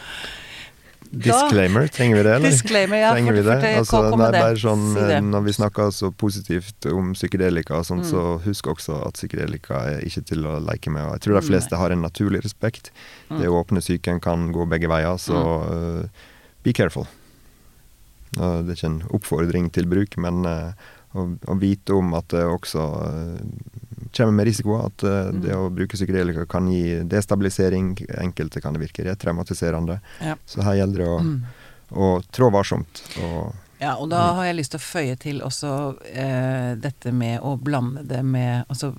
Disclaimer, trenger vi det, eller? Disclaimer, ja. trenger vi det? Altså, det er bare sånn, eh, Når vi snakker så positivt om psykedelika, og sånt, Mm. så husk også at psykedelika er ikke til å leke med. Jeg tror de fleste har en naturlig respekt. Mm. Det å åpne psyken kan gå begge veier, så uh, be careful. Uh, det er ikke en oppfordring til bruk, men eh, å, å vite om at det også eh, kommer med risiko. At eh, Mm. det å bruke psykedelika kan gi destabilisering. Enkelte kan det virke retraumatiserende. Ja. Så her gjelder det å, Mm. å trå varsomt. Og Ja, og da har jeg lyst til å føye til også eh, dette med å blande det med Altså,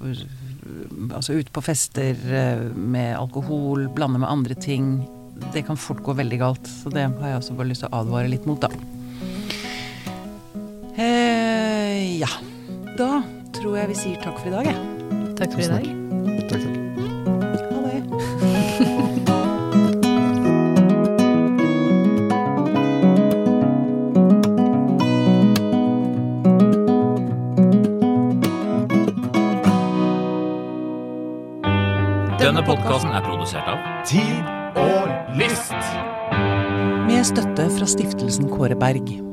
altså ute på fester eh, med alkohol, blande med andre ting. Det kan fort gå veldig galt. Så det har jeg også bare lyst til å advare litt mot, da. Eh, ja. Da tror jeg vi sier takk for i dag, jeg. Takk for i dag. takk, takk. Ha det. Denne podkasten er produsert av Tid og lyst. Med støtte fra stiftelsen Kåre Berg.